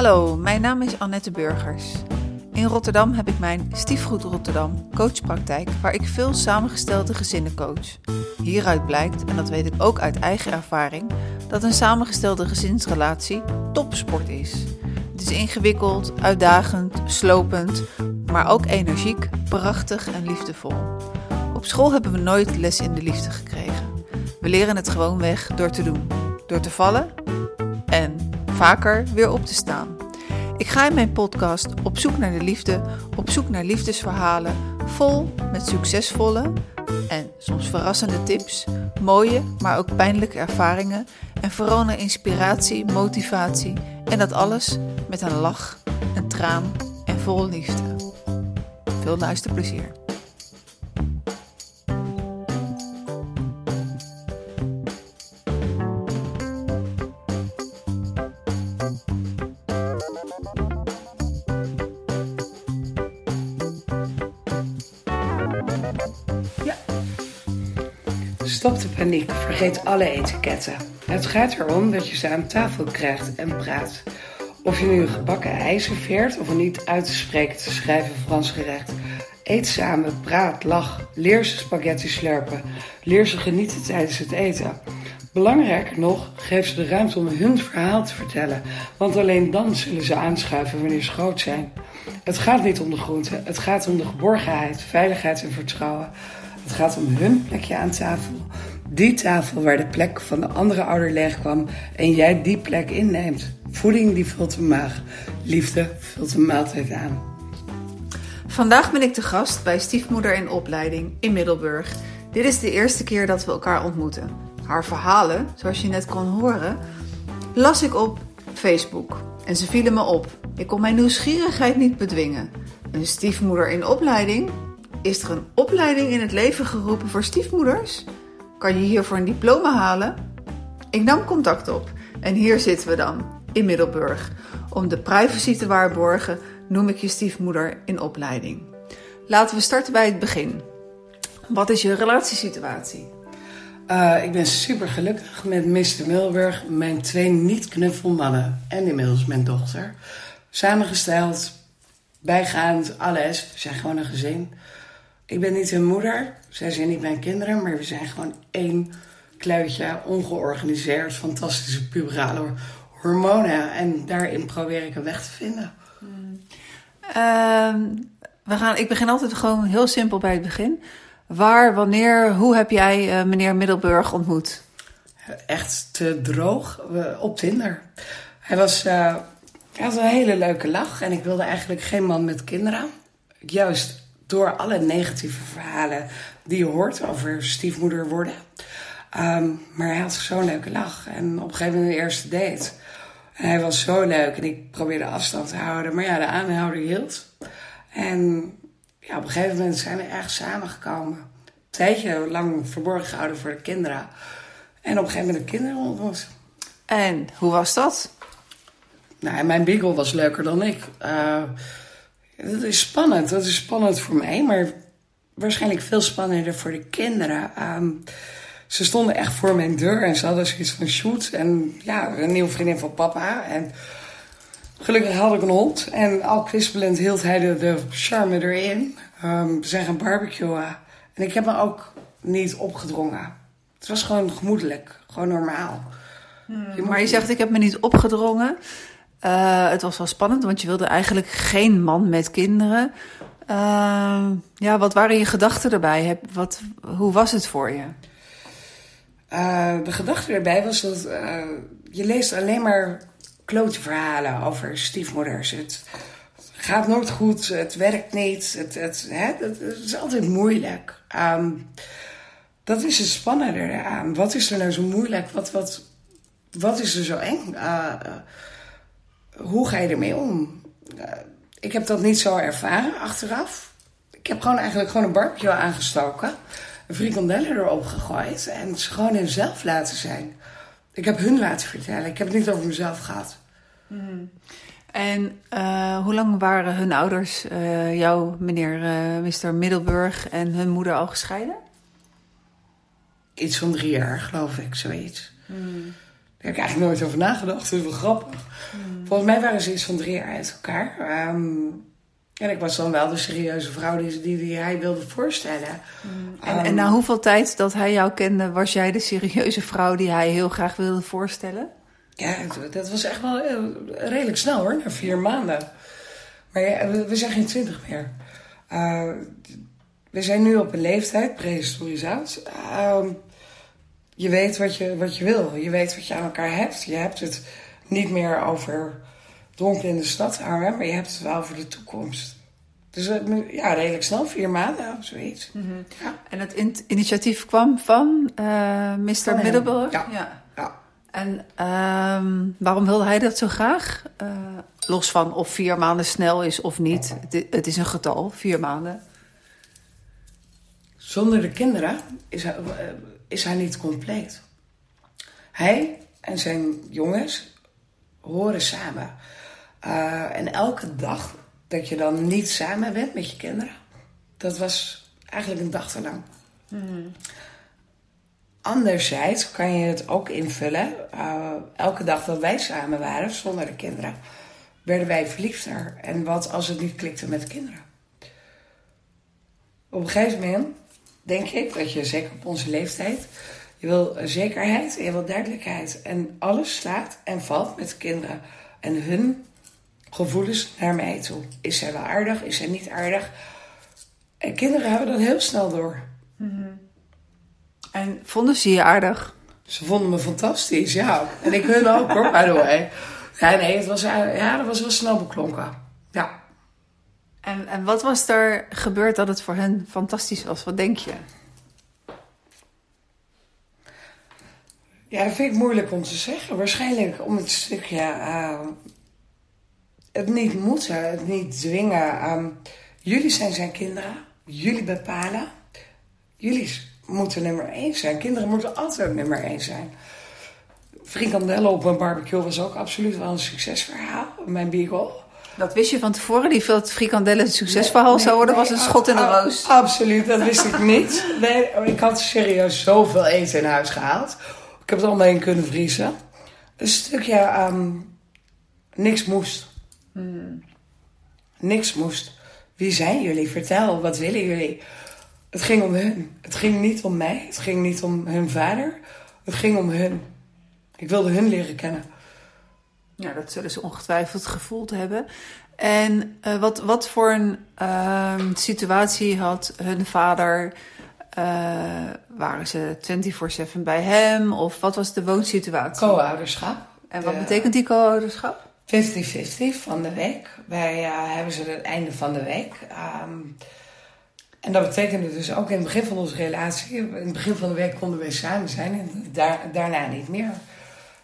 Hallo, mijn naam is Annette Burgers. In Rotterdam heb ik mijn Stiefgoed Rotterdam coachpraktijk, waar ik veel samengestelde gezinnen coach. Hieruit blijkt, en dat weet ik ook uit eigen ervaring, dat een samengestelde gezinsrelatie topsport is. Het is ingewikkeld, uitdagend, slopend, maar ook energiek, prachtig en liefdevol. Op school hebben we nooit les in de liefde gekregen. We leren het gewoon weg door te doen, door te vallen en vaker weer op te staan. Ik ga in mijn podcast op zoek naar de liefde, op zoek naar liefdesverhalen, vol met succesvolle en soms verrassende tips, mooie, maar ook pijnlijke ervaringen en vooral naar inspiratie, motivatie en dat alles met een lach, een traan en vol liefde. Veel luisterplezier. Stop de paniek, vergeet alle etiketten. Het gaat erom dat je ze aan tafel krijgt en praat. Of je nu gebakken ei serveert of een niet uit te spreken te schrijven Frans gerecht. Eet samen, praat, lach, leer ze spaghetti slurpen. Leer ze genieten tijdens het eten. Belangrijker nog, geef ze de ruimte om hun verhaal te vertellen. Want alleen dan zullen ze aanschuiven wanneer ze groot zijn. Het gaat niet om de groente, het gaat om de geborgenheid, veiligheid en vertrouwen. Het gaat om hun plekje aan tafel. Die tafel waar de plek van de andere ouder leeg kwam en jij die plek inneemt. Voeding die vult de maag. Liefde vult de maaltijd aan. Vandaag ben ik te gast bij stiefmoeder in opleiding in Middelburg. Dit is de eerste keer dat we elkaar ontmoeten. Haar verhalen, zoals je net kon horen, las ik op Facebook. En ze vielen me op. Ik kon mijn nieuwsgierigheid niet bedwingen. Een stiefmoeder in opleiding? Is er een opleiding in het leven geroepen voor stiefmoeders? Kan je hiervoor een diploma halen? Ik nam contact op en hier zitten we dan, in Middelburg. Om de privacy te waarborgen noem ik je stiefmoeder in opleiding. Laten we starten bij het begin. Wat is je relatiesituatie? Uh, ik ben super gelukkig met Mr. Middelburg, mijn twee niet-knuffelmannen en inmiddels mijn dochter. Samengesteld, bijgaand, alles. We zijn gewoon een gezin. Ik ben niet hun moeder, zij zijn niet mijn kinderen, maar we zijn gewoon één kluitje, ongeorganiseerd, fantastische puberale hormonen. En daarin probeer ik een weg te vinden. Hmm. Uh, we gaan, ik begin altijd gewoon heel simpel bij het begin. Waar, wanneer, hoe heb jij uh, meneer Middelburg ontmoet? Echt te droog, op Tinder. Hij, was, uh, hij had een hele leuke lach en ik wilde eigenlijk geen man met kinderen. Juist door alle negatieve verhalen die je hoort over stiefmoeder worden. Um, maar hij had zo'n leuke lach. En op een gegeven moment de eerste date. Hij was zo leuk en ik probeerde afstand te houden. Maar ja, de aanhouder hield. En ja, op een gegeven moment zijn we echt samengekomen. Een tijdje lang verborgen gehouden voor de kinderen. En op een gegeven moment de kinderen ontmoet. En hoe was dat? Nou, mijn beagle was leuker dan ik. Uh, dat is spannend. Dat is spannend voor mij, maar waarschijnlijk veel spannender voor de kinderen. Um, ze stonden echt voor mijn deur en ze hadden zoiets van shoot. En ja, een nieuwe vriendin van papa. En gelukkig had ik een hond. En al kwispelend hield hij de, de charme erin. Um, we zijn gaan barbecuen. En ik heb me ook niet opgedrongen. Het was gewoon gemoedelijk. Gewoon normaal. Hmm, je maar je zegt, ik heb me niet opgedrongen. Uh, het was wel spannend, want je wilde eigenlijk geen man met kinderen. Uh, ja, wat waren je gedachten erbij? Wat, hoe was het voor je? Uh, de gedachte erbij was dat je leest alleen maar klote verhalen over stiefmoeders. Het gaat nooit goed, het werkt niet, het, het, is altijd moeilijk. Um, dat is het spannende eraan. Wat is er nou zo moeilijk? Wat, wat, wat is er zo eng? Hoe ga je ermee om? Uh, ik heb dat niet zo ervaren achteraf. Ik heb gewoon eigenlijk gewoon een barbecue aangestoken. Een frikandellen erop gegooid. En ze gewoon in zelf laten zijn. Ik heb hun laten vertellen. Ik heb het niet over mezelf gehad. Mm. En uh, hoe lang waren hun ouders, uh, jouw meneer Mr. Middelburg en hun moeder al gescheiden? Iets van drie jaar, geloof ik, zoiets. Mm. heb ik eigenlijk nooit over nagedacht. Dat is wel grappig. Volgens mij waren ze iets van drie jaar uit elkaar. Ehm, en ik was dan wel de serieuze vrouw die, die, die hij wilde voorstellen. En, Ehm, en na hoeveel tijd dat hij jou kende, was jij de serieuze vrouw die hij heel graag wilde voorstellen? Ja, dat- was echt wel eh, redelijk snel hoor, na vier maanden. Maar ja, we, we zijn geen twintig meer. Eh, we zijn nu op een leeftijd, prehistorisch oud. Ehm, je weet wat je, wat je wil. Je weet wat je aan elkaar hebt. Je hebt het niet meer over dronken in de stad hangen, maar je hebt het wel over de toekomst. Dus eh, ja, redelijk snel, vier maanden of zoiets. Ja. En het in- initiatief kwam van eh Mr. Van Middelburg? ja. ja. Ja. En ehm, waarom wilde hij dat zo graag? Eh, los van of vier maanden snel is of niet. Het, is een getal, vier maanden. Zonder de kinderen is hij, is hij niet compleet. Hij en zijn jongens horen samen. Eh, en elke dag dat je dan niet samen bent met je kinderen, dat was eigenlijk een dag te lang. Anderzijds kan je het ook invullen. eh, elke dag dat wij samen waren, zonder de kinderen, werden wij verliefder. En wat als het niet klikte met de kinderen? Op een gegeven moment denk ik dat je, zeker op onze leeftijd, je wil zekerheid en je wil duidelijkheid. En alles staat en valt met de kinderen. En hun gevoelens naar mij toe. Is zij wel aardig? Is zij niet aardig? En kinderen hebben dat heel snel door. En vonden ze je aardig? Ze vonden me fantastisch, ja. En ik hun ook hoor, by the way. Ja, nee, het was, eh, ja, dat was wel snel beklonken. Ja. En, en wat was er gebeurd dat het voor hen fantastisch was? Wat denk je? Ja, dat vind ik moeilijk om te zeggen. Waarschijnlijk om het stukje eh, het niet moeten, het niet dwingen. Ehm, jullie zijn zijn kinderen, jullie bepalen. Jullie moeten nummer één zijn. Kinderen moeten altijd nummer één zijn. Frikandellen op een barbecue was ook absoluut wel een succesverhaal. Mijn beagle. Dat wist je van tevoren, die veel frikandellen een succesverhaal zou worden, was een schot in de a- roos. Absoluut, dat wist ik niet. Nee, ik had serieus zoveel eten in huis gehaald. Ik heb het allemaal in kunnen vriezen. Een stukje ehm, niks moest. Niks moest. Wie zijn jullie? Vertel, wat willen jullie? Het ging om hun. Het ging niet om mij. Het ging niet om hun vader. Het ging om hun. Ik wilde hun leren kennen. Ja, dat zullen ze ongetwijfeld gevoeld hebben. En eh, wat, wat voor een ehm, situatie had hun vader? Eh, waren ze 24-7 bij hem? Of wat was de woonsituatie? Co-ouderschap. en wat De- betekent die co-ouderschap? 50-50 van de week. Wij eh, hebben ze het einde van de week. Ehm, en dat betekende dus ook in het begin van onze relatie, in het begin van de week konden wij samen zijn en daar, daarna niet meer.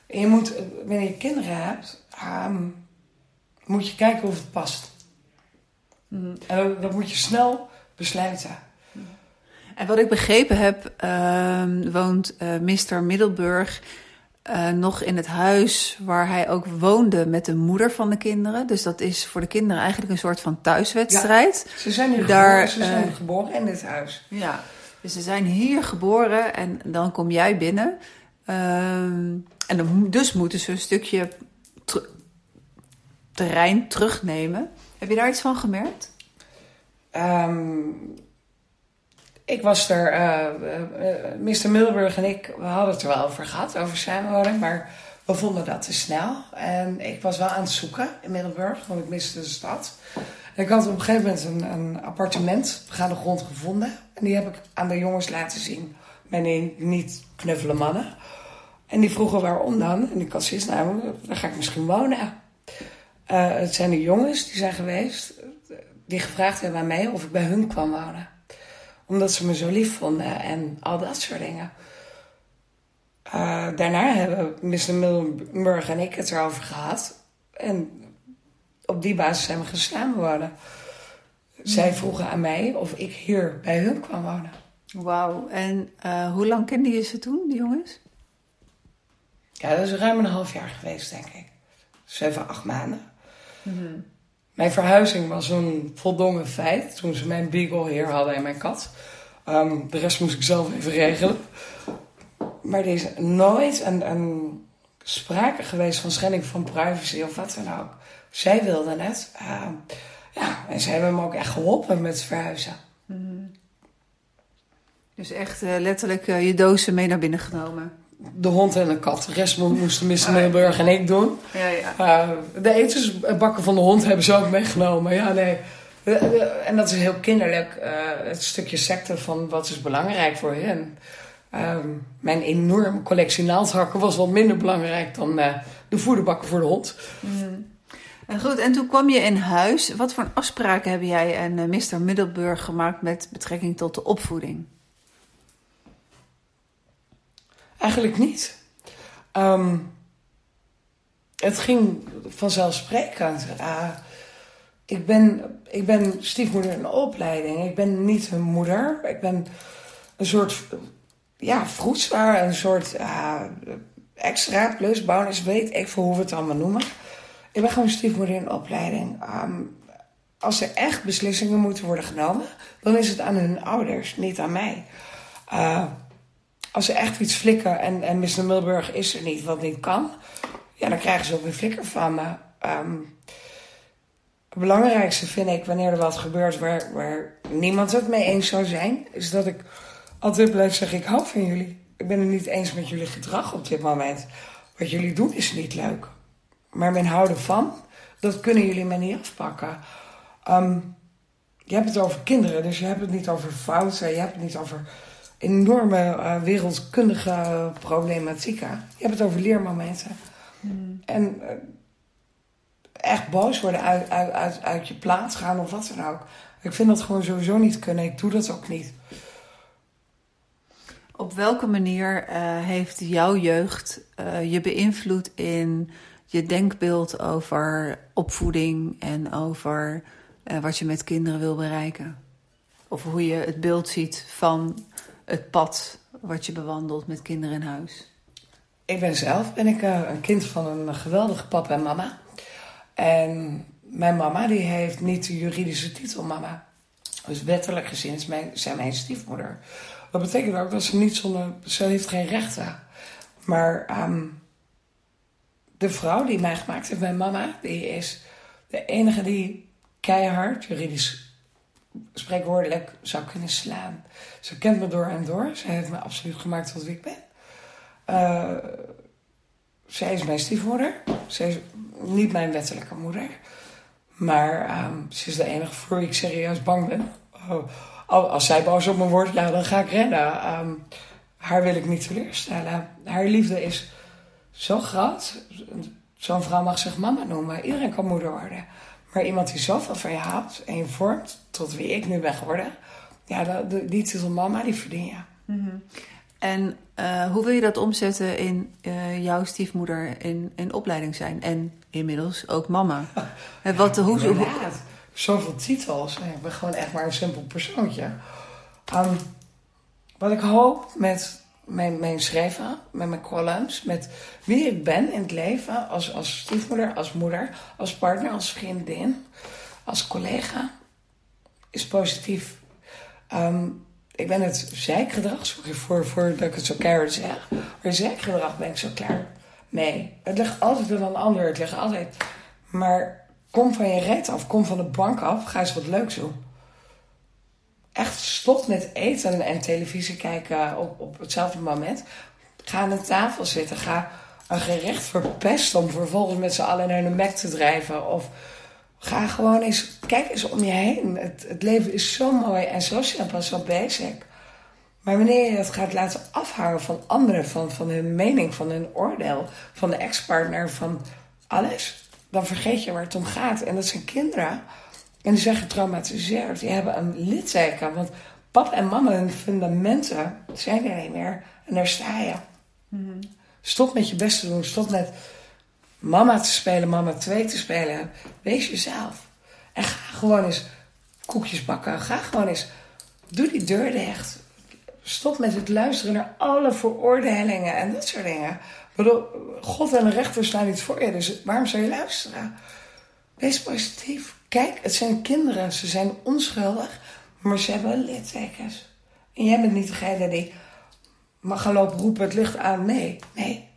En je moet, wanneer je kinderen hebt, ehm, moet je kijken of het past. En dat, dat moet je snel besluiten. En wat ik begrepen heb, ehm, woont eh Mr. Middelburg eh, nog in het huis waar hij ook woonde met de moeder van de kinderen. Dus dat is voor de kinderen eigenlijk een soort van thuiswedstrijd. Ze zijn nu Daar, geboren, ze zijn eh, geboren in dit huis. Ja, dus ze zijn hier geboren en dan kom jij binnen. Ehm, en dan, dus moeten ze een stukje ter- terrein terugnemen. Heb je daar iets van gemerkt? Ehm, ik was er, eh, eh, eh, Mr. Milburg en ik, we hadden het er wel over gehad, over samenwoning, maar we vonden dat te snel. En ik was wel aan het zoeken in Middelburg, want ik miste de stad. En ik had op een gegeven moment een, een appartement de grond gevonden. En die heb ik aan de jongens laten zien. Mijn niet knuffelen mannen. En die vroegen waarom dan. En ik had zoiets, nou, daar ga ik misschien wonen. Het zijn de jongens die zijn geweest, die gevraagd hebben aan mij of ik bij hun kwam wonen. Omdat ze me zo lief vonden en al dat soort dingen. Eh, daarna hebben Mr. Millenburg en ik het erover gehad. En op die basis zijn we gaan samenwonen. Zij vroegen aan mij of ik hier bij hun kwam wonen. Wauw. En eh, hoe lang kende je ze toen, die jongens? Ja, dat is ruim een half jaar geweest, denk ik. Zeven, acht maanden. Mijn verhuizing was een voldongen feit toen ze mijn beagle hier hadden en mijn kat. Ehm, de rest moest ik zelf even regelen. Maar er is nooit een, sprake geweest van schending van privacy of wat dan ook. Zij wilde het. Uh, ja, en zij hebben me ook echt geholpen met verhuizen. Dus echt uh, letterlijk uh, je dozen mee naar binnen genomen. De hond en de kat. De rest moesten Mr. Middelburg en ik doen. Ja, ja. Uh, de etensbakken van de hond hebben ze ook meegenomen. Ja, nee. En dat is heel kinderlijk. het stukje secte van wat is belangrijk voor hen. Ehm, mijn enorme collectie naaldhakken was wel minder belangrijk dan de voederbakken voor de hond. Mm. En goed, en toen kwam je in huis. Wat voor afspraken hebben jij en Mr. Middelburg gemaakt met betrekking tot de opvoeding? Eigenlijk niet. Um, het ging vanzelfsprekend. Uh, ik, ben, ik ben stiefmoeder in opleiding. Ik ben niet een moeder. Ik ben een soort ja, vroedzaar, een soort extra plus bonus, weet ik voor hoe we het allemaal noemen. Ik ben gewoon stiefmoeder in opleiding. Um, als er echt beslissingen moeten worden genomen, dan is het aan hun ouders, niet aan mij. Uh, als ze echt iets flikken en, en Mr. Milburg is er niet, wat niet kan, ja, dan krijgen ze ook een flikker van me. Um, het belangrijkste vind ik, wanneer er wat gebeurt waar, waar niemand het mee eens zou zijn, is dat ik altijd blijf zeggen: Ik hou van jullie. Ik ben het niet eens met jullie gedrag op dit moment. Wat jullie doen is niet leuk. Maar mijn houden van, dat kunnen jullie me niet afpakken. Um, je hebt het over kinderen, dus je hebt het niet over fouten, je hebt het niet over enorme uh, wereldkundige problematieken. Je hebt het over leermomenten. Hmm. En uh, echt boos worden uit, uit, uit, uit je plaats gaan of wat dan ook. Ik vind dat gewoon sowieso niet kunnen. Ik doe dat ook niet. Op welke manier uh, heeft jouw jeugd je beïnvloed in je denkbeeld over opvoeding en over wat je met kinderen wil bereiken? Of hoe je het beeld ziet van het pad wat je bewandelt met kinderen in huis? Ik ben zelf ben ik, uh, een kind van een geweldige papa en mama. En mijn mama die heeft niet de juridische titel mama. Dus wettelijk gezien zijn mijn stiefmoeder. Dat betekent ook dat ze niet zonder... Ze heeft geen rechten. Maar um, de vrouw die mij gemaakt heeft, mijn mama... die is de enige die keihard juridisch spreekwoordelijk zou kunnen slaan. Ze kent me door en door. Ze heeft me absoluut gemaakt tot wie ik ben. Uh, zij is mijn stiefmoeder. Zij is niet mijn wettelijke moeder. Maar um, ze is de enige voor wie ik serieus bang ben. Uh, als zij boos op me wordt, ja, dan ga ik rennen. Um, haar wil ik niet teleurstellen. Haar liefde is zo groot. Zo'n vrouw mag zich mama noemen. Iedereen kan moeder worden. Maar iemand die zoveel van je houdt en je vormt tot wie ik nu ben geworden, ja, die titel mama, die verdien je. Mm En uh, hoe wil je dat omzetten in uh, jouw stiefmoeder in, in opleiding zijn? En inmiddels ook mama. ja, Wat, hoe, hoe, Zoveel titels. Ik ben gewoon echt maar een simpel persoontje. Um, wat ik hoop met mijn, mijn schrijven, met mijn columns, met wie ik ben in het leven. Als, als stiefmoeder, als moeder, als partner, als vriendin, als collega. Is positief. Um, ik ben het zeikgedrag, sorry voor, voor dat ik het zo keihard zeg. Maar zeikgedrag ben ik zo klaar mee. Het ligt altijd aan een ander. Het ligt altijd. Maar kom van je red af, kom van de bank af, ga eens wat leuks doen echt stop met eten en televisie kijken op, op hetzelfde moment. Ga aan de tafel zitten. Ga een gerecht verpesten om vervolgens met z'n allen naar de Mac te drijven. Of ga gewoon eens, kijk eens om je heen. Het, het leven is zo mooi en zo simpel, zo basic. Maar wanneer je het gaat laten afhangen van anderen, van, van hun mening, van hun oordeel, van de ex-partner, van alles, dan vergeet je waar het om gaat. En dat zijn kinderen en die zijn getraumatiseerd. Die hebben een litteken. Want papa en mama, hun fundamenten zijn er niet meer. En daar sta je. Mhm. Stop met je best te doen. Stop met mama te spelen, mama twee te spelen. Wees jezelf. En ga gewoon eens koekjes bakken. Ga gewoon eens. Doe die deur dicht. Stop met het luisteren naar alle veroordelingen en dat soort dingen. God en de rechter staan niet voor je, dus waarom zou je luisteren? Wees positief. Kijk, het zijn kinderen. Ze zijn onschuldig, maar ze hebben littekens. En jij bent niet degene die mag gaan lopen roepen het licht aan. Nee, nee.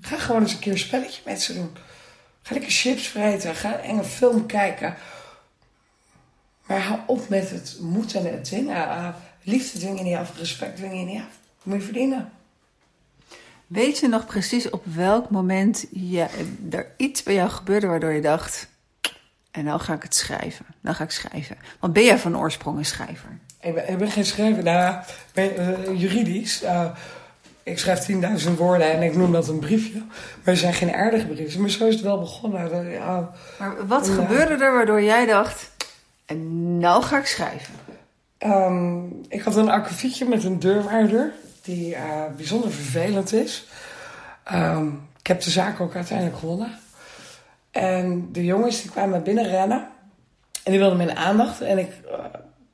Ga gewoon eens een keer een spelletje met ze doen. Ga lekker chips vreten. Ga een enge film kijken. Maar hou op met het moeten en het dwingen. Uh, liefde dwing je niet af. Respect dwing je niet af. Dat moet je verdienen. Weet je nog precies op welk moment je, er iets bij jou gebeurde waardoor je dacht... En nou ga ik het schrijven. Nou ga ik schrijven. Want ben jij van oorsprong een schrijver? Ik ben, ik ben geen schrijver. Nou, ben, uh, juridisch. Uh, ik schrijf 10.000 woorden en ik noem dat een briefje. Maar er zijn geen aardige briefjes. Maar zo is het wel begonnen. Maar wat gebeurde er waardoor jij dacht... En nou ga ik schrijven? Um, ik had een akkefietje met een deurwaarder. Die uh, bijzonder vervelend is. Um, ik heb de zaak ook uiteindelijk gewonnen. En de jongens die kwamen binnen rennen. En die wilden mijn aandacht. En ik uh,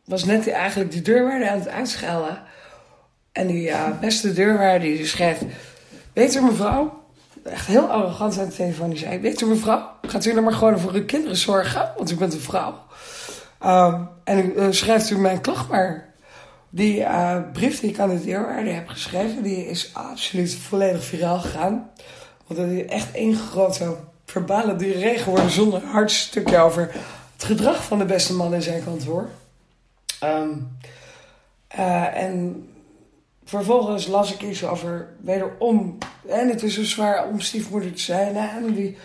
was net eigenlijk die deurwaarder aan het uitschelden. En die uh, beste deurwaarder die schrijft... Weet u mevrouw... Echt heel arrogant aan de telefoon. Die zei... Weet u mevrouw... Gaat u nou maar gewoon voor uw kinderen zorgen? Want u bent een vrouw. Um, en uh, schrijft u mijn klacht maar. Die brief die ik aan de deurwaarder heb geschreven... die is absoluut volledig viraal gegaan. Want dat is echt één grote verbale diarree geworden... zonder hard stukje over het gedrag van de beste man in zijn kantoor. Um, uh, en vervolgens las ik iets over wederom. En het is zo zwaar om stiefmoeder te zijn. En die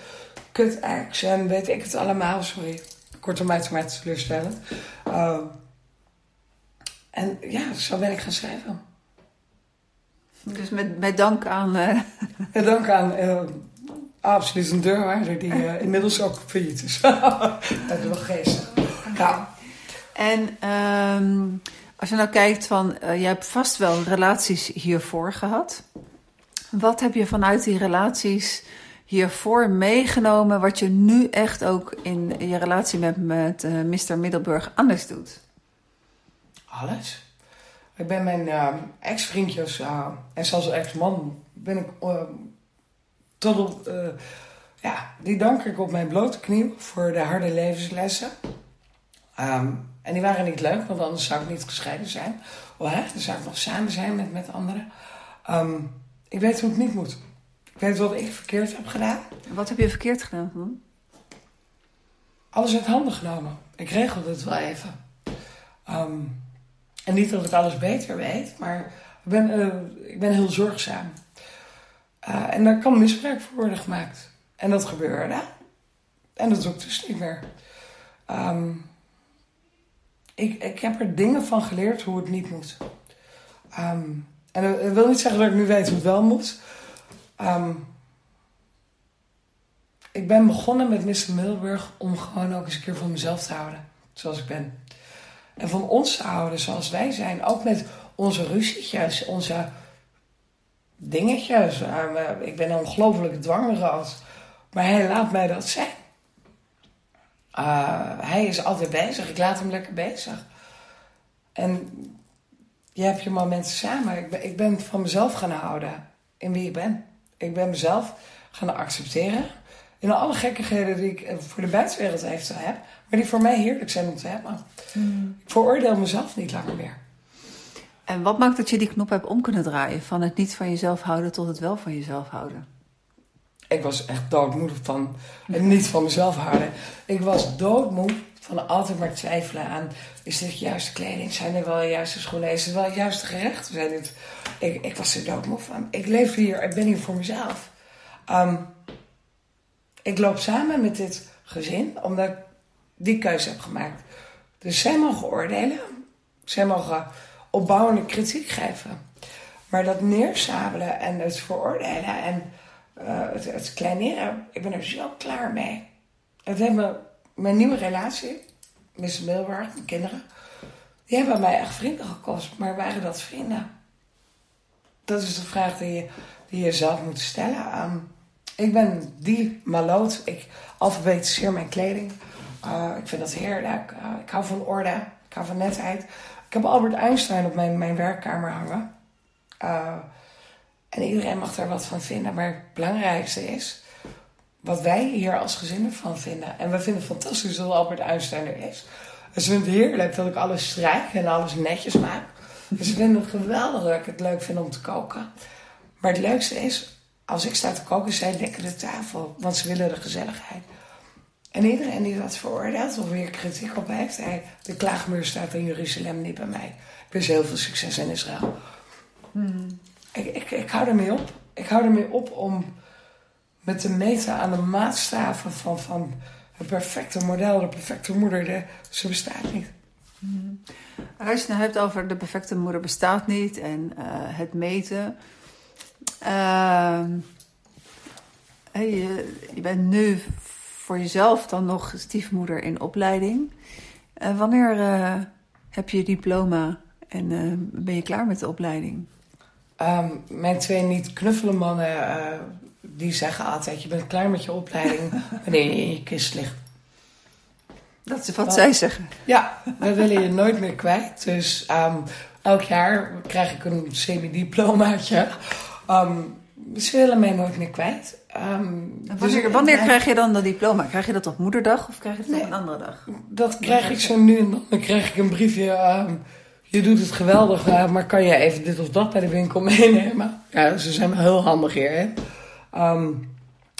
kut ex en weet ik het allemaal. Sorry, kortom uit mij te teleurstellen. Uh, en ja, zo ben ik gaan schrijven. Dus met, met dank aan... Uh... Met dank aan... Absoluut een deurwaarder die uh, inmiddels ook failliet is. dat is wel geestig. Ja. En um, als je nou kijkt van, uh, je hebt vast wel relaties hiervoor gehad. Wat heb je vanuit die relaties hiervoor meegenomen, wat je nu echt ook in je relatie met, met uh, Mr. Middelburg anders doet? Alles. Ik ben mijn uh, ex-vriendjes en zelfs ex-man ben ik tot op, ja, die dank ik op mijn blote knie voor de harde levenslessen. Um, en die waren niet leuk, want anders zou ik niet gescheiden zijn. Of hè, dan zou ik nog samen zijn met, met anderen. Um, ik weet hoe het niet moet. Ik weet wat ik verkeerd heb gedaan. Wat heb je verkeerd gedaan dan? Alles uit handen genomen. Ik regelde het wel even. Um, en niet dat ik alles beter weet, maar ik ben, uh, ik ben heel zorgzaam. Uh, en daar kan misbruik voor worden gemaakt. En dat gebeurde. En dat doe ik dus niet meer. Um, ik, ik heb er dingen van geleerd hoe het niet moet. Um, en dat wil niet zeggen dat ik nu weet hoe het wel moet. Um, ik ben begonnen met Mr. Middelburg om gewoon ook eens een keer van mezelf te houden. Zoals ik ben. En van ons te houden zoals wij zijn. Ook met onze ruzietjes, onze dingetjes. Uh, ik ben een ongelofelijke dwangrood. Maar hij laat mij dat zijn. Uh, hij is altijd bezig. Ik laat hem lekker bezig. En je hebt je momenten samen. Ik ben, ik ben van mezelf gaan houden in wie ik ben. Ik ben mezelf gaan accepteren. In alle gekkigheden die ik voor de buitenwereld eventueel heb. Maar die voor mij heerlijk zijn om te hebben. Mm. Ik veroordeel mezelf niet langer meer. En wat maakt dat je die knop hebt om kunnen draaien? Van het niet van jezelf houden tot het wel van jezelf houden? Ik was echt doodmoe van het niet van mezelf houden. Ik was doodmoe van altijd maar twijfelen aan... is dit juiste kleding? Zijn er wel juiste schoenen? Is het wel het juiste gerecht? Zijn dit... ik, ik was er doodmoe van. Ik leef hier, ik ben hier voor mezelf. Um, ik loop samen met dit gezin omdat ik die keuze heb gemaakt. Dus zij mogen oordelen. Zij mogen opbouwende kritiek geven. Maar dat neersabelen en het veroordelen en uh, het, het kleineren, ik ben er zo klaar mee. Het heeft mijn nieuwe relatie, Miss Milburg, mijn kinderen, die hebben mij echt vrienden gekost. Maar waren dat vrienden? Dat is de vraag die je, die zelf moet stellen. Um, ik ben die maloot. Ik alfabetiseer mijn kleding. Uh, ik vind dat heerlijk. Uh, ik hou van orde. Ik hou van netheid. Ik heb Albert Einstein op mijn, mijn werkkamer hangen. Uh, en iedereen mag daar wat van vinden. Maar het belangrijkste is wat wij hier als gezin ervan vinden. En we vinden het fantastisch dat Albert Einstein er is. Dus we vinden het heerlijk dat ik alles strijk en alles netjes maak. Dus we vinden het geweldig dat ik het leuk vind om te koken. Maar het leukste is als ik sta te koken, zij dekken de tafel. Want ze willen de gezelligheid. En iedereen die dat veroordeelt of weer kritiek op heeft, hij, de klaagmuur staat in Jeruzalem niet bij mij. Ik wens heel veel succes in Israël. Hmm. Ik, ik, ik hou ermee op. Ik hou ermee op om met te meten aan de maatstaven van, van het perfecte model, de perfecte moeder. De, ze bestaat niet. Hmm. Als je het hebt over de perfecte moeder bestaat niet en uh, het meten. Uh, je, je bent nu voor jezelf dan nog stiefmoeder in opleiding. Uh, wanneer uh, heb je je diploma en uh, ben je klaar met de opleiding? Um, mijn twee niet knuffelen mannen, die zeggen altijd... je bent klaar met je opleiding wanneer je in je kist ligt. Dat is wat zij zeggen. Ja, we willen je nooit meer kwijt. Dus um, elk jaar krijg ik een semi-diplomaatje. Um, ze willen mij nooit meer kwijt. Um, wanneer, dus, wanneer krijg je dan dat diploma? Krijg je dat op moederdag of krijg je het nee, op een andere dag? Dat krijg ik zo nu en dan. Dan krijg ik een briefje. Um, je doet het geweldig, uh, maar kan je even dit of dat bij de winkel meenemen? Ja, ze zijn heel handig hier. Hè? Um,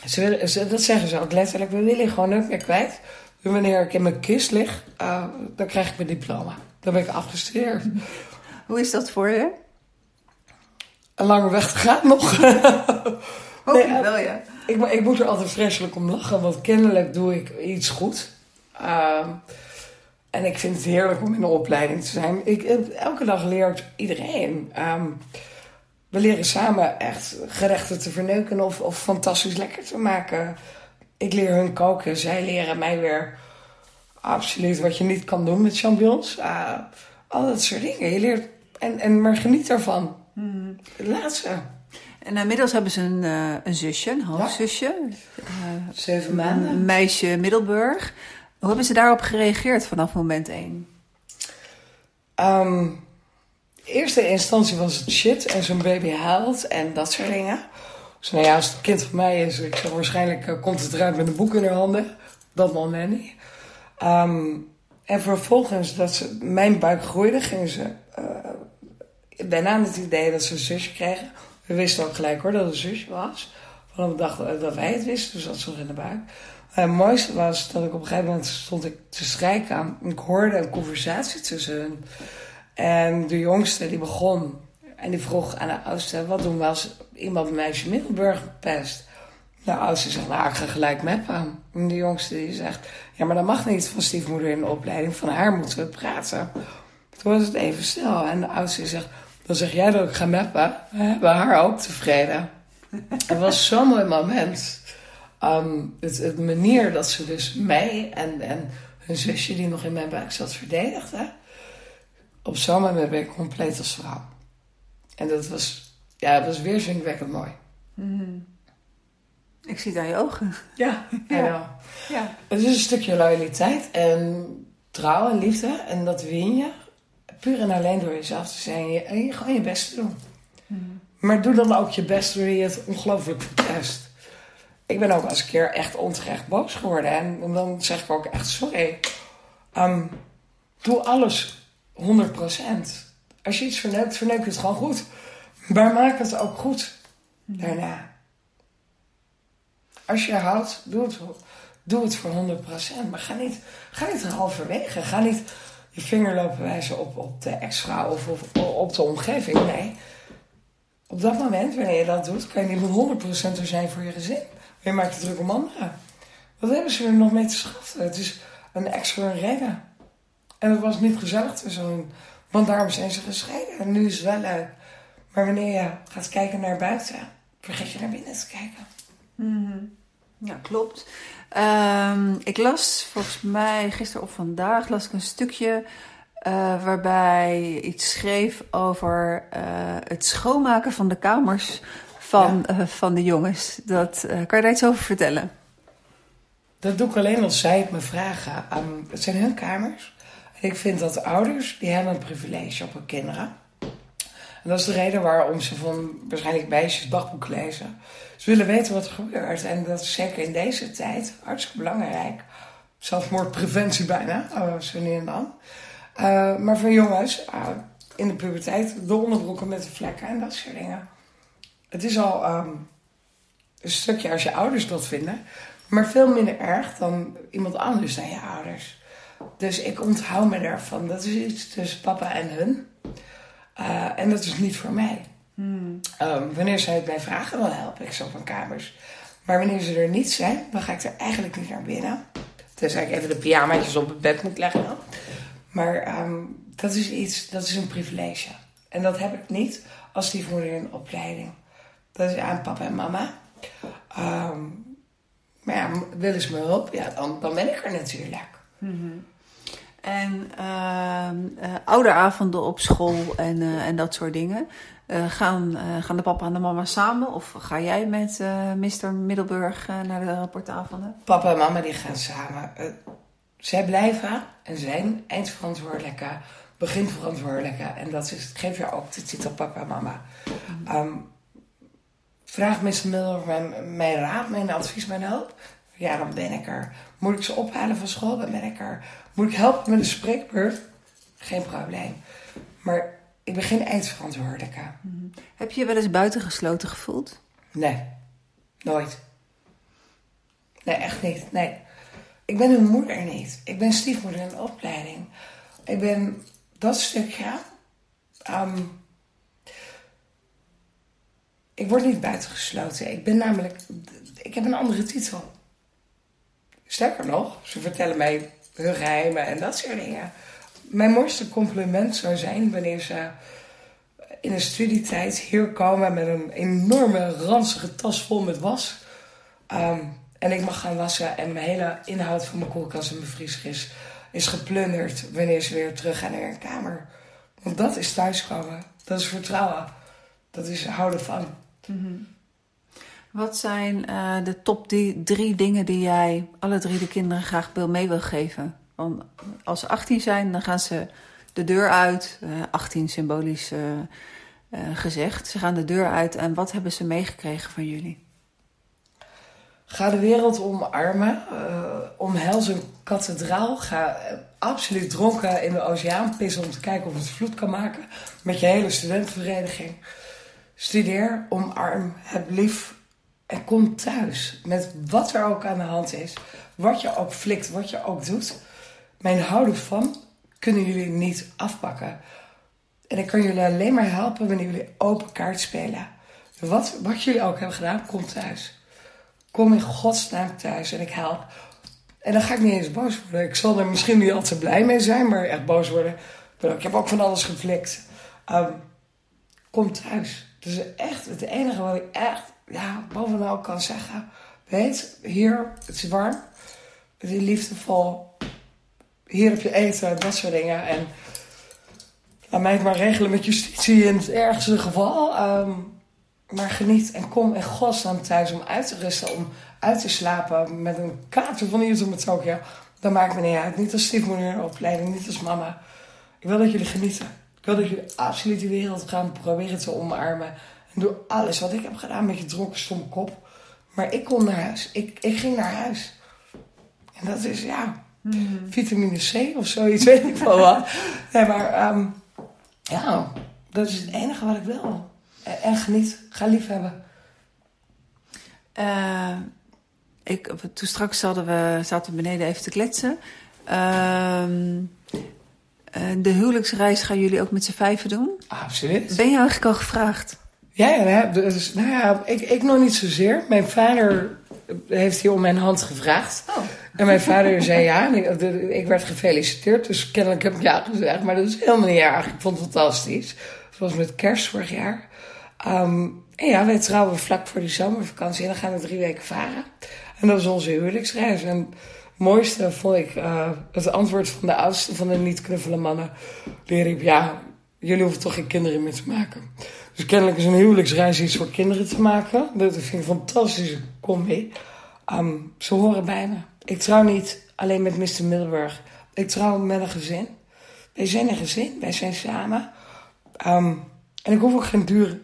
ze willen, ze, dat zeggen ze ook letterlijk. We willen je gewoon nooit meer kwijt. Dus wanneer ik in mijn kist lig, uh, dan krijg ik mijn diploma. Dan ben ik afgestudeerd. Hoe is dat voor je? Een lange weg te gaan nog. Hoop nee, wel, ja. Ik, ik, moet er altijd vreselijk om lachen, want kennelijk doe ik iets goed. Uh, en ik vind het heerlijk om in de opleiding te zijn. Ik, elke dag leert iedereen. Um, we leren samen echt gerechten te verneuken of, of fantastisch lekker te maken. Ik leer hun koken, zij leren mij weer absoluut wat je niet kan doen met champignons. Uh, al dat soort dingen. Je leert, en, en maar geniet ervan. Hmm. Laat ze. En inmiddels hebben ze een, uh, een zusje, een halfzusje. Uh, Zeven maanden. Een meisje Middelburg. Hoe hebben ze daarop gereageerd vanaf moment één? Um, eerste instantie was het shit en zo'n baby huilt en dat soort dingen. Dus nou ja, als het kind van mij is, ik zeg waarschijnlijk uh, komt het eruit met een boek in haar handen. Dat moment niet. Um, en vervolgens dat ze, mijn buik groeide, gingen ze uh, bijna het idee dat ze een zusje kregen. We wisten ook gelijk hoor dat het zusje was. Van we dachten dat wij het wisten, dus ze nog in de buik. het mooiste was dat ik op een gegeven moment stond ik te strijken. Ik hoorde een conversatie tussen hen. En de jongste die begon en die vroeg aan de oudste: wat doen we als iemand een meisje Middelburg pest? De oudste zegt: nou, ik ga gelijk meppen. En de jongste die zegt: ja, maar dat mag niet van stiefmoeder in de opleiding. Van haar moeten we praten. Toen was het even stil. En de oudste zegt: dan zeg jij dat ik ga meppen. We hebben haar ook tevreden. het was zo'n mooi moment. Um, het, het, manier dat ze dus mij en, en hun zusje die nog in mijn buik zat verdedigde. Op zo'n moment ben ik compleet als vrouw. En dat was, ja, dat was mooi. Mm. Ik zie het aan je ogen. Ja, ja. ja. Het is een stukje loyaliteit en trouw en liefde. En dat win je puur en alleen door jezelf te zijn en je, gewoon je best te doen. Hmm. Maar doe dan ook je best door je het ongelooflijk protest. Ik ben ook als een keer echt onterecht boos geworden. En, dan zeg ik ook echt sorry. Um, doe alles 100%. Als je iets verneukt, verneuk het gewoon goed. Maar maak het ook goed hmm. daarna. Als je houdt, doe het, doe het voor 100%. Maar ga niet, ga niet halverwege. Ga niet je vinger lopen wijzen op, op de ex-vrouw of, op de omgeving. Nee. Op dat moment, wanneer je dat doet, kan je niet met 100% er zijn voor je gezin. Maar je maakt je druk om anderen. Wat hebben ze er nog mee te schaffen? Het is een ex voor een reden. En het was niet gezellig tussen. Want daarom zijn ze gescheiden. En nu is het wel leuk. Maar wanneer je gaat kijken naar buiten, vergeet je naar binnen te kijken. Mm Ja, klopt. Um, ik las volgens mij gisteren of vandaag las ik een stukje uh, waarbij iets schreef over uh, het schoonmaken van de kamers van, ja. uh, van de jongens. Dat, kan je daar iets over vertellen? Dat doe ik alleen als zij het me vragen. Um, het zijn hun kamers. En ik vind dat de ouders, die hebben een privilege op hun kinderen. En dat is de reden waarom ze van waarschijnlijk meisjes dagboek lezen. Ze willen weten wat er gebeurt. En dat is zeker in deze tijd hartstikke belangrijk. Zelfmoordpreventie bijna, oh, zo nu en dan. Uh, maar voor jongens, uh, in de puberteit, de onderbroeken met de vlekken en dat soort dingen. Het is al um, een stukje als je ouders dat vinden. Maar veel minder erg dan iemand anders dan je ouders. Dus ik onthoud me daarvan. Dat is iets tussen papa en hun. En dat is niet voor mij. Hmm. Um, wanneer zij het mij vragen, dan help ik ze op hun kamers. Maar wanneer ze er niet zijn, dan ga ik er eigenlijk niet naar binnen. Tenzij ik even de pyjamaatjes op het bed moet leggen. Maar um, dat is iets, dat is een privilege. En dat heb ik niet als stiefmoeder in opleiding. Dat is aan papa en mama. Um, maar ja, willen ze me hulp, ja, dan, dan ben ik er natuurlijk. Mm En uh, ouderavonden op school en, uh, en dat soort dingen. Uh, gaan, gaan de papa en de mama samen? Of ga jij met Mr. Middelburg naar de rapportavonden? Papa en mama die gaan samen. zij blijven en zijn eindverantwoordelijke, beginverantwoordelijke. En dat is, geef je ook de titel papa en mama. Um, vraag Mr. Middelburg mijn, mijn raad, mijn advies, mijn hulp. Ja, dan ben ik er. Moet ik ze ophalen van school? Dan ben ik er. Moet ik helpen met een spreekbeurt? Geen probleem. Maar ik ben geen eindverantwoordelijke. Mm Heb je je wel eens buitengesloten gevoeld? Nee, nooit. Nee, echt niet. Nee. Ik ben hun moeder niet. Ik ben stiefmoeder in opleiding. Ik ben dat stukje. Um, ik word niet buitengesloten. Ik ben namelijk. Ik heb een andere titel. Sterker nog, ze vertellen mij hun geheimen en dat soort dingen. Mijn mooiste compliment zou zijn wanneer ze in een studietijd hier komen met een enorme ranzige tas vol met was. Ehm, en ik mag gaan wassen en mijn hele inhoud van mijn koelkast en mijn vriezer is, geplunderd wanneer ze weer terug gaan naar hun kamer. Want dat is thuiskomen. Dat is vertrouwen. Dat is houden van. Mm wat zijn uh, de top drie dingen die jij alle drie de kinderen graag mee wil geven? Want als ze 18 zijn, dan gaan ze de deur uit. Uh, eh, 18 symbolisch uh, gezegd. Ze gaan de deur uit. En wat hebben ze meegekregen van jullie? Ga de wereld omarmen. omhels een kathedraal. Ga absoluut dronken in de oceaan pissen om te kijken of het vloed kan maken. Met je hele studentenvereniging. Studeer, omarm, heb lief en kom thuis met wat er ook aan de hand is. Wat je ook flikt, wat je ook doet. Mijn houden van kunnen jullie niet afpakken. En ik kan jullie alleen maar helpen wanneer jullie open kaart spelen. Wat, wat jullie ook hebben gedaan, kom thuis. Kom in godsnaam thuis en ik help. En dan ga ik niet eens boos worden. Ik zal er misschien niet altijd blij mee zijn, maar echt boos worden. Ik heb ook van alles geflikt. Um, kom thuis. Dus echt het enige wat ik echt ja, bovenal kan zeggen. Weet, hier, het is warm. Het is liefdevol. Hier heb je eten, dat soort dingen. En laat mij het maar regelen met justitie in het ergste geval. Ehm, maar geniet en kom in godsnaam thuis om uit te rusten, om uit te slapen met een kaartje van hier tot met Tokio. Dat maakt me niet uit. Niet als stiefmoeder in opleiding, niet als mama. Ik wil dat jullie genieten. Ik wil dat jullie absoluut die wereld gaan proberen te omarmen doe alles wat ik heb gedaan met je dronken stomme kop. Maar ik kon naar huis. Ik, ik ging naar huis. En dat is, ja, hmm. vitamine C of zoiets, weet ik wel wat. Nee, maar um, ja, dat is het enige wat ik wil. En, geniet. Ga lief hebben. Uh, ik, toen straks hadden we, zaten we beneden even te kletsen. Uh, de huwelijksreis gaan jullie ook met z'n vijven doen? Absoluut. Ben je eigenlijk al gevraagd? Ja, ja, dus, nou ja ik, ik nog niet zozeer. Mijn vader heeft hier om mijn hand gevraagd. Oh. En mijn vader zei ja. Ik, werd gefeliciteerd, dus kennelijk heb ik ja gezegd. Maar dat is helemaal niet erg. Ik vond het fantastisch. Het was met kerst vorig jaar. Um, en ja, wij trouwen vlak voor die zomervakantie. En dan gaan we drie weken varen. En dat was onze huwelijksreis. En het mooiste vond ik uh, het antwoord van de oudste van de niet-knuffele mannen. Die riep, ja, jullie hoeven toch geen kinderen meer te maken. Dus kennelijk is een huwelijksreis iets voor kinderen te maken. Dat vind ik een fantastische combi. Um, ze horen bij me. Ik trouw niet alleen met Mr. Middelburg. Ik trouw met een gezin. Wij zijn een gezin. Wij zijn samen. Um, en ik hoef ook geen dure,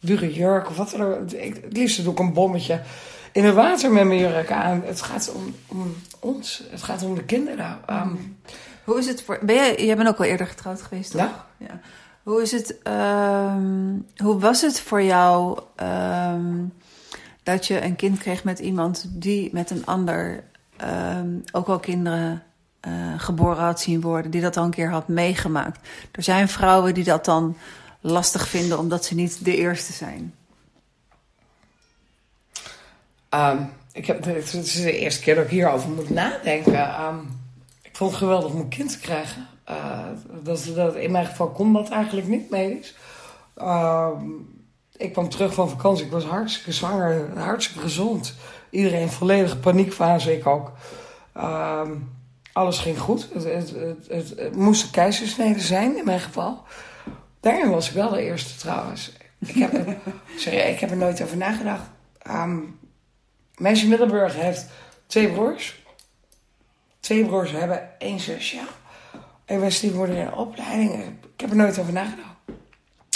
dure jurk of wat dan ook. Het liefst doe ik een bommetje in het water met mijn jurk aan. Het gaat om, om ons. Het gaat om de kinderen. Um, Hoe is het voor... Ben jij, jij bent ook al eerder getrouwd geweest, toch? Ja. ja. Hoe, is het, um, hoe was het voor jou um, dat je een kind kreeg met iemand die met een ander ehm, ook al kinderen uh, geboren had zien worden, die dat al een keer had meegemaakt. Er zijn vrouwen die dat dan lastig vinden omdat ze niet de eerste zijn. Um, ik heb, het is de eerste keer dat ik hierover moet nadenken. Um, ik vond het geweldig om een kind te krijgen. Uh, dat, dat, in mijn geval kon dat eigenlijk niet. Uh, ik kwam terug van vakantie. Ik was hartstikke zwanger, hartstikke gezond. Iedereen volledige paniekfase, ik ook. Uh, alles ging goed. Het, het, het, het, moest een keizersnede zijn, in mijn geval. Daarin was ik wel de eerste trouwens. Ik heb, er, ik heb er nooit over nagedacht. Um, Meisje Middelburg heeft twee broers. Twee broers hebben één zusje. Ik ben stiefmoeder in opleiding. Ik heb er nooit over nagedacht.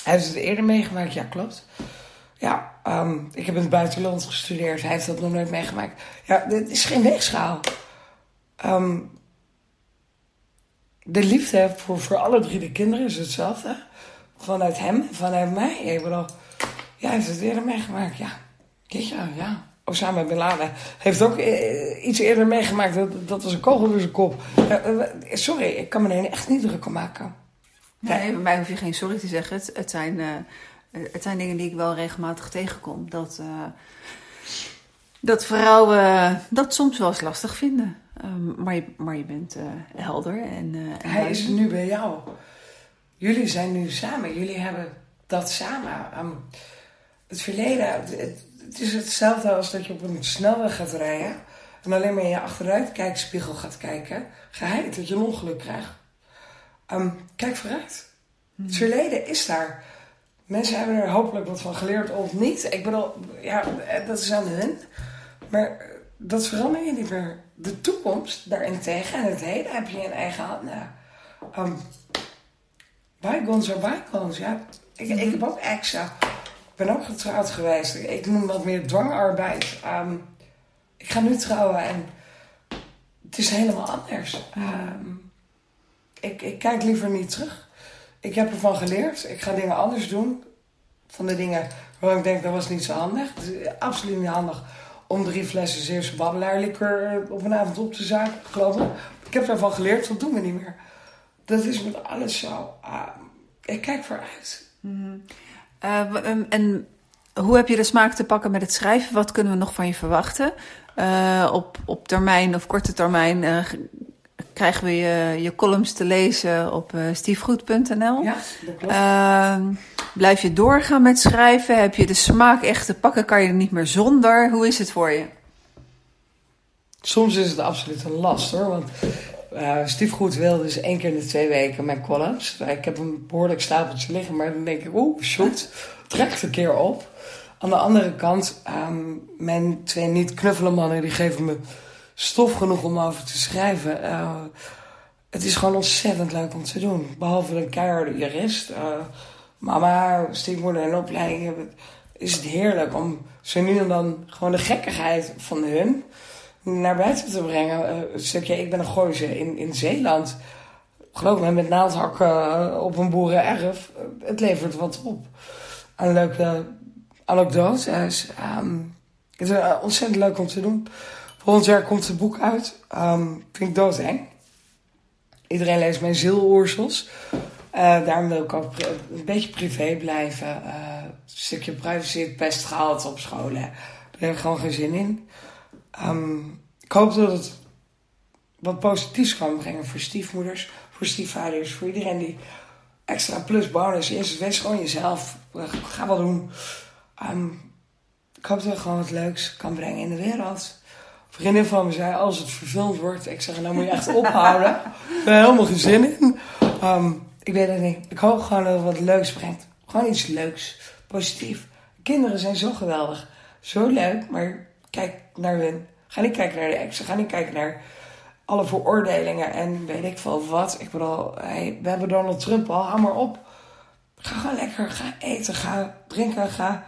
Hij heeft het eerder meegemaakt, ja, klopt. Ja, um, ik heb in het buitenland gestudeerd. Hij heeft dat nog nooit meegemaakt. Ja, dit is geen weegschaal. Um, de liefde voor, voor alle drie de kinderen is hetzelfde. Vanuit hem vanuit mij. Ik bedoel, ja, hij heeft het eerder meegemaakt, ja. Jeetje, ja. Osama Bin Laden heeft ook eh, iets eerder meegemaakt. Dat, dat was een kogel door zijn kop. Uh, sorry, ik kan me echt niet druk om maken. Nee, bij mij hoef je geen sorry te zeggen. Het, het, zijn, uh, het zijn dingen die ik wel regelmatig tegenkom. Dat, dat vrouwen dat soms wel eens lastig vinden. Um, maar, je, maar je bent helder. En, en Hij is nu bij jou. Jullie zijn nu samen. Jullie hebben dat samen. Um, het verleden, het, het is hetzelfde als dat je op een snelweg gaat rijden. En alleen maar in je achteruitkijkspiegel gaat kijken. Geheid dat je een ongeluk krijgt. Um, kijk vooruit. Het hmm. verleden is daar. Mensen hebben er hopelijk wat van geleerd of niet. Ik bedoel, ja, dat is aan hun. Maar dat verander je niet meer. De toekomst daarentegen en het heden heb je in eigen hand. Nou, um, bygones are bygones. Ja, ik, ik heb ook extra ben ook getrouwd geweest. Ik noem dat meer dwangarbeid. Um, ik ga nu trouwen en het is helemaal anders. Um, ik, ik kijk liever niet terug. Ik heb ervan geleerd. Ik ga dingen anders doen. Van de dingen waarvan ik denk dat was niet zo handig. Het is absoluut niet handig om drie flessen Zeeuwse babbelaarlikeur op een avond op te zaken, geloof ik. Heb daarvan geleerd, dat doen we niet meer. Dat is met alles zo. Uh, ik kijk vooruit. Mm en hoe heb je de smaak te pakken met het schrijven? Wat kunnen we nog van je verwachten? Uh, op, op termijn of korte termijn uh, krijgen we je, je columns te lezen op stiefgoed.nl. Ja, dat klopt. Ehm, blijf je doorgaan met schrijven? Heb je de smaak echt te pakken? Kan je er niet meer zonder? Hoe is het voor je? Soms is het absoluut een last hoor. Want uh, stiefgoed wil dus één keer in de twee weken mijn columns. Ik heb een behoorlijk stapeltje liggen, maar dan denk ik, oeh, shoot, trekt een keer op. Aan de andere kant, um, mijn twee niet knuffelen mannen, die geven me stof genoeg om over te schrijven. Uh, het is gewoon ontzettend leuk om te doen. Behalve een keiharde jurist. Uh, mama, stiefmoeder en opleiding, is het heerlijk om zo nu en dan gewoon de gekkigheid van hun naar buiten te brengen. Een stukje, ik ben een gooise in, in Zeeland. Geloof me, met naaldhakken op een boerenerf. Het levert wat op. Een leuke anekdotes. Um, het is ontzettend leuk om te doen. Volgend jaar komt het boek uit. Um, vind ik doodeng. Iedereen leest mijn zieloorsels. daarom wil ik ook een beetje privé blijven. een stukje privacy, het best gehaald op scholen. Daar heb ik gewoon geen zin in. Um, ik hoop dat het wat positiefs kan brengen voor stiefmoeders, voor stiefvaders, voor iedereen die extra plus bonus is. Wees gewoon jezelf. Ga wel doen. Um, ik hoop dat het gewoon wat leuks kan brengen in de wereld. Vriendin van me zei, als het verfilmd wordt, ik zeg, nou moet je echt ophouden. ik heb helemaal geen zin in. Um, ik weet het niet. Ik hoop gewoon dat het wat leuks brengt. Gewoon iets leuks. Positief. Kinderen zijn zo geweldig. Zo leuk, maar kijk naar hun. Ga niet kijken naar de exen. Ga niet kijken naar alle veroordelingen en weet ik veel wat. Ik bedoel, we hebben Donald Trump al. Hou maar op. Ga gewoon lekker. Ga eten. Ga drinken. Ga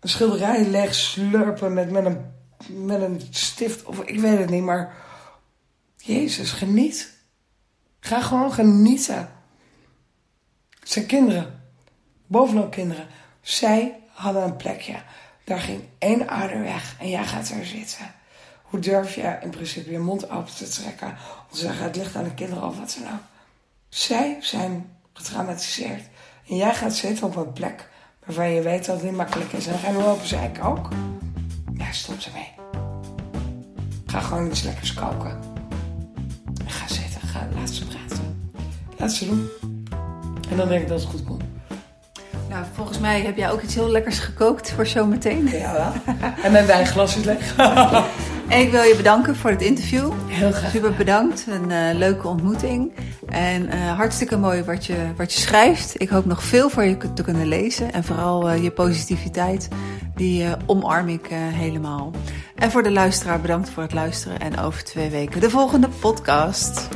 een schilderij leg slurpen met, met, een, met een stift. Of ik weet het niet, maar... Jezus, geniet. Ga gewoon genieten. Zijn kinderen. Bovenal kinderen. Zij hadden een plekje. Daar ging één ouder weg en jij gaat er zitten. Hoe durf je in principe je mond open te trekken om te zeggen: het ligt aan de kinderen of wat dan ook? Zij zijn getraumatiseerd. En jij gaat zitten op een plek waarvan je weet dat het niet makkelijk is. En dan gaan we lopen zeiken ook. Ja, stop ermee. Ga gewoon iets lekkers koken. En ga zitten. Ga, laat ze praten. Laat ze doen. En dan denk ik dat het goed komt. Nou, volgens mij heb jij ook iets heel lekkers gekookt voor zometeen. Ja, wel. En mijn wijnglas is leeg. En ik wil je bedanken voor het interview. Heel graag. Super bedankt. Een eh, leuke ontmoeting. En eh, hartstikke mooi wat je, wat je schrijft. Ik hoop nog veel voor je te kunnen lezen. En vooral eh, je positiviteit, die omarm ik helemaal. En voor de luisteraar bedankt voor het luisteren. En over twee weken de volgende podcast.